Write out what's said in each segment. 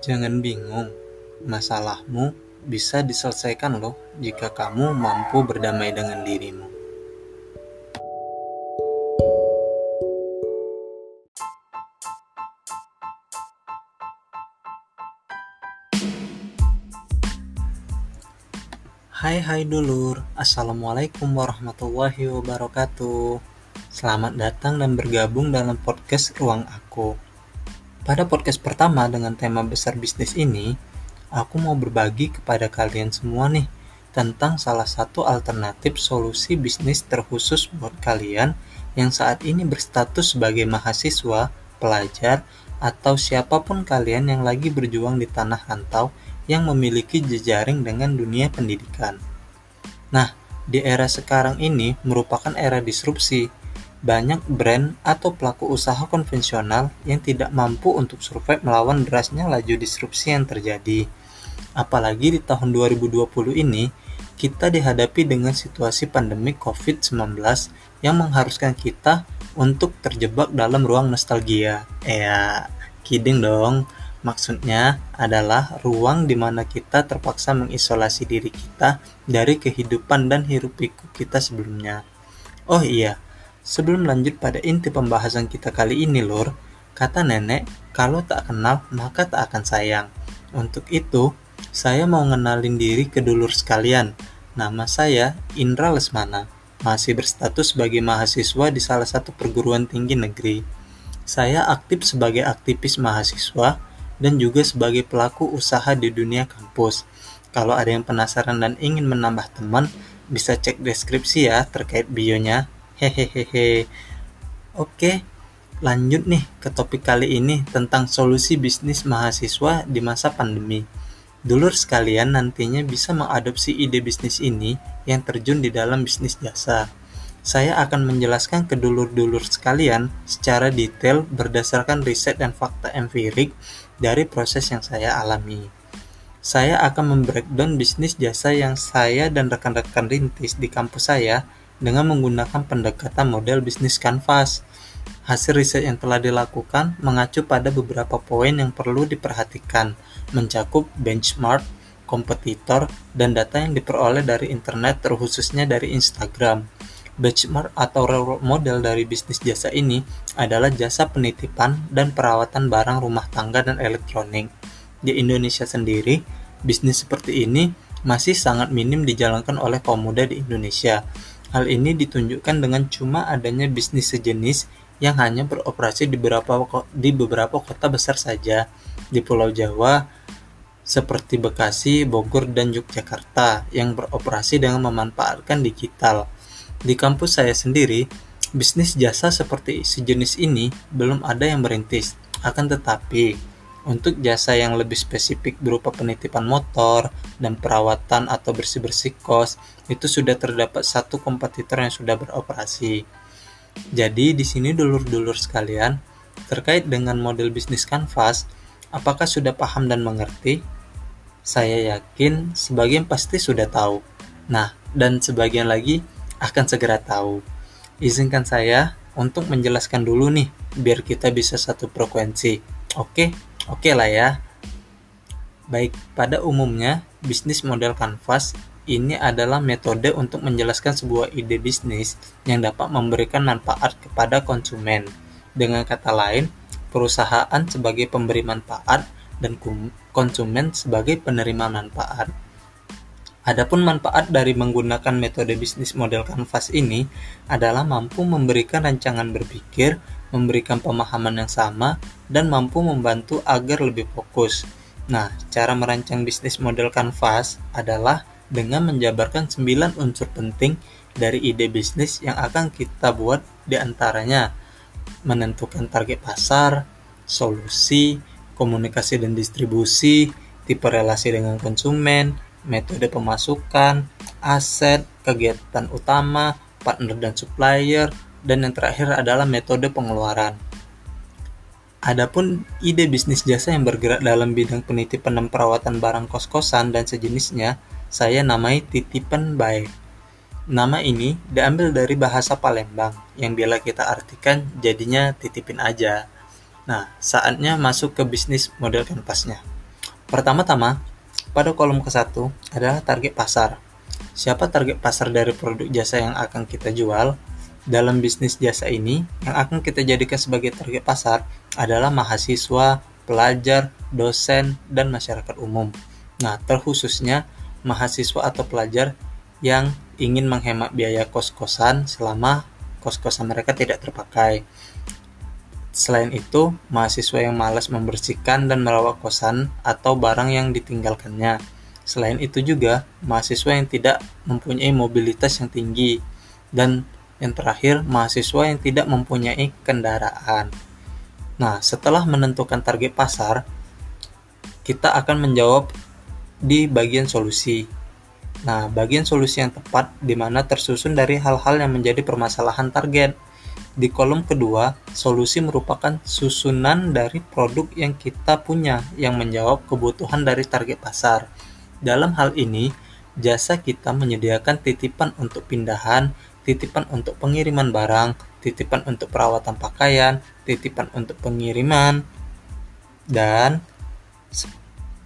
Jangan bingung, masalahmu bisa diselesaikan loh jika kamu mampu berdamai dengan dirimu. Hai hai dulur, Assalamualaikum warahmatullahi wabarakatuh. Selamat datang dan bergabung dalam podcast Ruang Aku Pada podcast pertama dengan tema besar bisnis ini Aku mau berbagi kepada kalian semua nih Tentang salah satu alternatif solusi bisnis terkhusus buat kalian Yang saat ini berstatus sebagai mahasiswa, pelajar, atau siapa pun kalian yang lagi berjuang di tanah rantau yang memiliki jejaring dengan dunia pendidikan. Nah, di era sekarang ini merupakan era disrupsi. Banyak brand atau pelaku usaha konvensional yang tidak mampu untuk survive melawan derasnya laju disrupsi yang terjadi. Apalagi di tahun 2020 ini, kita dihadapi dengan situasi pandemi COVID-19 yang mengharuskan kita untuk terjebak dalam ruang nostalgia. Ya, kidding dong Maksudnya adalah ruang di mana kita terpaksa mengisolasi diri kita dari kehidupan dan hiruk pikuk kita sebelumnya. Oh iya, sebelum lanjut pada inti pembahasan kita kali ini lor, kata nenek, kalau tak kenal maka tak akan sayang. Untuk itu, saya mau ngenalin diri ke dulur sekalian. Nama saya Indra Lesmana, masih berstatus sebagai mahasiswa di salah satu perguruan tinggi negeri. Saya aktif sebagai aktivis mahasiswa dan juga sebagai pelaku usaha di dunia kampus. Kalau ada yang penasaran dan ingin menambah teman, bisa cek deskripsi ya terkait bionya. Hehehehe. Oke, lanjut nih ke topik kali ini tentang solusi bisnis mahasiswa di masa pandemi. Dulur sekalian nantinya bisa mengadopsi ide bisnis ini yang terjun di dalam bisnis jasa. Saya akan menjelaskan ke dulur-dulur sekalian secara detail berdasarkan riset dan fakta empirik dari proses yang saya alami. Saya akan membreakdown bisnis jasa yang saya dan rekan-rekan rintis di kampus saya dengan menggunakan pendekatan model bisnis kanvas. Hasil riset yang telah dilakukan mengacu pada beberapa poin yang perlu diperhatikan, mencakup benchmark, kompetitor, dan data yang diperoleh dari internet terkhususnya dari Instagram. Benchmark atau role model dari bisnis jasa ini adalah jasa penitipan dan perawatan barang rumah tangga dan elektronik. Di Indonesia sendiri, bisnis seperti ini masih sangat minim dijalankan oleh kaum muda di Indonesia. Hal ini ditunjukkan dengan cuma adanya bisnis sejenis yang hanya beroperasi di beberapa di beberapa kota besar saja di Pulau Jawa seperti Bekasi, Bogor, dan Yogyakarta yang beroperasi dengan memanfaatkan digital. Di kampus saya sendiri, bisnis jasa seperti sejenis ini belum ada yang merintis. Akan tetapi, untuk jasa yang lebih spesifik berupa penitipan motor dan perawatan atau bersih-bersih kos, itu sudah terdapat satu kompetitor yang sudah beroperasi. Jadi di sini dulur-dulur sekalian, terkait dengan model bisnis kanvas, apakah sudah paham dan mengerti? Saya yakin sebagian pasti sudah tahu. Nah, dan sebagian lagi akan segera tahu. Izinkan saya untuk menjelaskan dulu nih, biar kita bisa satu frekuensi. Oke, oke lah ya. Baik, pada umumnya, bisnis model kanvas ini adalah metode untuk menjelaskan sebuah ide bisnis yang dapat memberikan manfaat kepada konsumen. Dengan kata lain, perusahaan sebagai pemberi manfaat dan konsumen sebagai penerima manfaat. Adapun manfaat dari menggunakan metode bisnis model kanvas ini adalah mampu memberikan rancangan berpikir, memberikan pemahaman yang sama, dan mampu membantu agar lebih fokus. Nah, cara merancang bisnis model kanvas adalah dengan menjabarkan 9 unsur penting dari ide bisnis yang akan kita buat di antaranya menentukan target pasar, solusi, komunikasi dan distribusi, tipe relasi dengan konsumen, metode pemasukan, aset, kegiatan utama, partner dan supplier, dan yang terakhir adalah metode pengeluaran. Adapun ide bisnis jasa yang bergerak dalam bidang penitipan dan perawatan barang kos-kosan dan sejenisnya, saya namai titipan baik. Nama ini diambil dari bahasa Palembang, yang bila kita artikan jadinya titipin aja. Nah, saatnya masuk ke bisnis model kanvasnya. Pertama-tama, pada kolom ke-1 adalah target pasar. Siapa target pasar dari produk jasa yang akan kita jual? Dalam bisnis jasa ini, yang akan kita jadikan sebagai target pasar adalah mahasiswa, pelajar, dosen, dan masyarakat umum. Nah, terkhususnya mahasiswa atau pelajar yang ingin menghemat biaya kos-kosan selama kos-kosan mereka tidak terpakai. Selain itu, mahasiswa yang malas membersihkan dan merawat kosan atau barang yang ditinggalkannya. Selain itu juga, mahasiswa yang tidak mempunyai mobilitas yang tinggi. Dan yang terakhir, mahasiswa yang tidak mempunyai kendaraan. Nah, setelah menentukan target pasar, kita akan menjawab di bagian solusi. Nah, bagian solusi yang tepat di mana tersusun dari hal-hal yang menjadi permasalahan target di kolom kedua, solusi merupakan susunan dari produk yang kita punya yang menjawab kebutuhan dari target pasar. Dalam hal ini, jasa kita menyediakan titipan untuk pindahan, titipan untuk pengiriman barang, titipan untuk perawatan pakaian, titipan untuk pengiriman, dan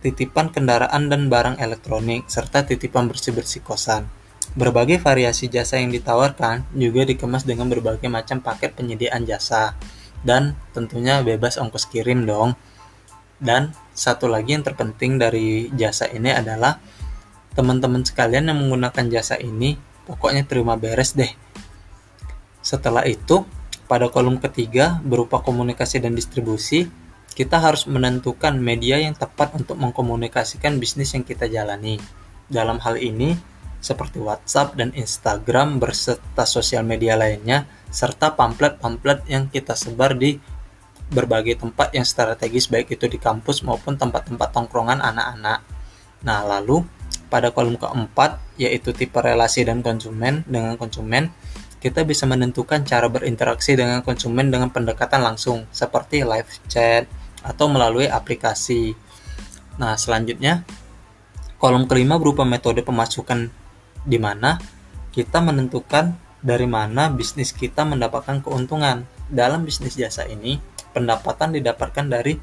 titipan kendaraan dan barang elektronik, serta titipan bersih-bersih kosan. Berbagai variasi jasa yang ditawarkan juga dikemas dengan berbagai macam paket penyediaan jasa dan tentunya bebas ongkos kirim dong. Dan satu lagi yang terpenting dari jasa ini adalah teman-teman sekalian yang menggunakan jasa ini pokoknya terima beres deh. Setelah itu, pada kolom ketiga berupa komunikasi dan distribusi, kita harus menentukan media yang tepat untuk mengkomunikasikan bisnis yang kita jalani. Dalam hal ini, seperti WhatsApp dan Instagram berserta sosial media lainnya, serta pamflet-pamflet yang kita sebar di berbagai tempat yang strategis baik itu di kampus maupun tempat-tempat tongkrongan anak-anak. Nah, lalu pada kolom keempat yaitu tipe relasi dan konsumen dengan konsumen, kita bisa menentukan cara berinteraksi dengan konsumen dengan pendekatan langsung seperti live chat atau melalui aplikasi. Nah, selanjutnya kolom kelima berupa metode pemasukan di mana kita menentukan dari mana bisnis kita mendapatkan keuntungan. Dalam bisnis jasa ini, pendapatan didapatkan dari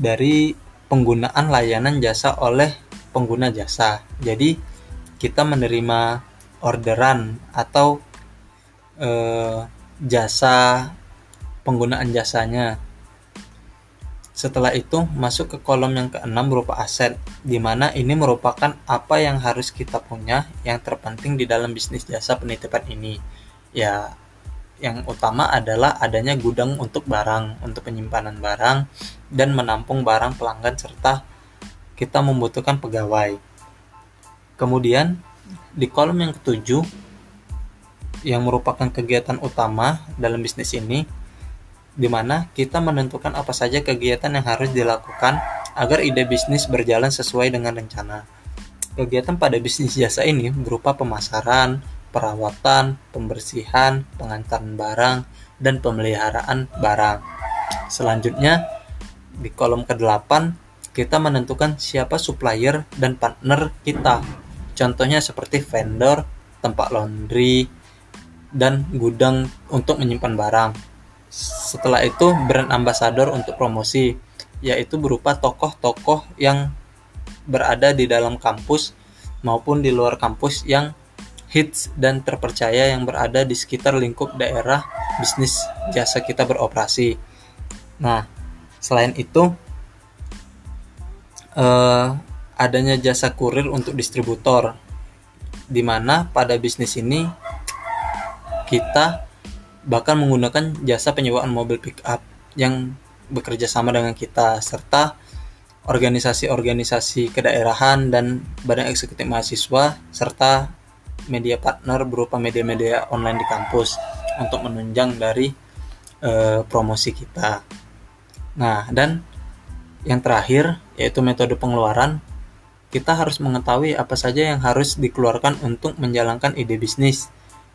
dari penggunaan layanan jasa oleh pengguna jasa. Jadi, kita menerima orderan atau eh, jasa penggunaan jasanya setelah itu, masuk ke kolom yang keenam berupa aset, di mana ini merupakan apa yang harus kita punya yang terpenting di dalam bisnis jasa penitipan ini. Ya, yang utama adalah adanya gudang untuk barang, untuk penyimpanan barang, dan menampung barang pelanggan serta kita membutuhkan pegawai. Kemudian, di kolom yang ketujuh, yang merupakan kegiatan utama dalam bisnis ini, di mana kita menentukan apa saja kegiatan yang harus dilakukan agar ide bisnis berjalan sesuai dengan rencana. Kegiatan pada bisnis jasa ini berupa pemasaran, perawatan, pembersihan, pengantaran barang, dan pemeliharaan barang. Selanjutnya, di kolom ke-8, kita menentukan siapa supplier dan partner kita. Contohnya seperti vendor, tempat laundry, dan gudang untuk menyimpan barang. Setelah itu brand ambassador untuk promosi, yaitu berupa tokoh-tokoh yang berada di dalam kampus maupun di luar kampus yang hits dan terpercaya yang berada di sekitar lingkup daerah bisnis jasa kita beroperasi. Nah, selain itu eh, adanya jasa kurir untuk distributor, di mana pada bisnis ini kita bahkan menggunakan jasa penyewaan mobil pickup yang bekerja sama dengan kita serta organisasi-organisasi kedaerahan dan badan eksekutif mahasiswa serta media partner berupa media-media online di kampus untuk menunjang dari e, promosi kita. Nah, dan yang terakhir yaitu metode pengeluaran kita harus mengetahui apa saja yang harus dikeluarkan untuk menjalankan ide bisnis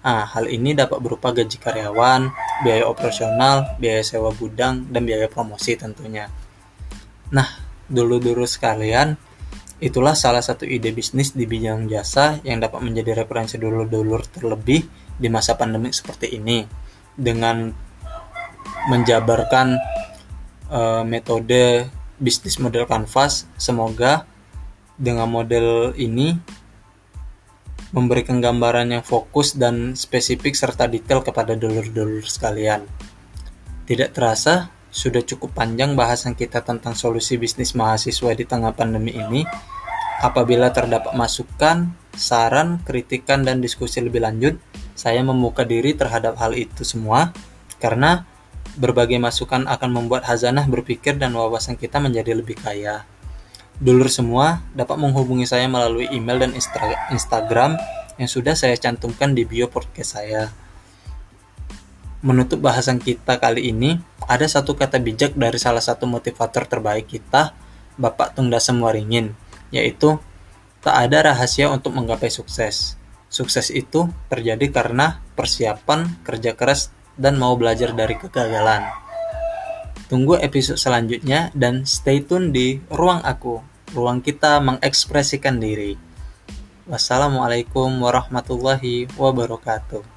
Nah, hal ini dapat berupa gaji karyawan, biaya operasional, biaya sewa gudang, dan biaya promosi tentunya. Nah, dulu-dulu sekalian, itulah salah satu ide bisnis di bidang jasa yang dapat menjadi referensi dulu-dulur terlebih di masa pandemi seperti ini. Dengan menjabarkan uh, metode bisnis model kanvas. Semoga dengan model ini memberikan gambaran yang fokus dan spesifik serta detail kepada dulur-dulur sekalian. Tidak terasa, sudah cukup panjang bahasan kita tentang solusi bisnis mahasiswa di tengah pandemi ini. Apabila terdapat masukan, saran, kritikan, dan diskusi lebih lanjut, saya membuka diri terhadap hal itu semua karena berbagai masukan akan membuat hazanah berpikir dan wawasan kita menjadi lebih kaya. Dulur semua dapat menghubungi saya melalui email dan Instagram yang sudah saya cantumkan di bio podcast saya. Menutup bahasan kita kali ini, ada satu kata bijak dari salah satu motivator terbaik kita, Bapak Tungdasem Waringin, yaitu tak ada rahasia untuk menggapai sukses. Sukses itu terjadi karena persiapan, kerja keras, dan mau belajar dari kegagalan. Tunggu episode selanjutnya dan stay tune di Ruang Aku, ruang kita mengekspresikan diri. Wassalamualaikum warahmatullahi wabarakatuh.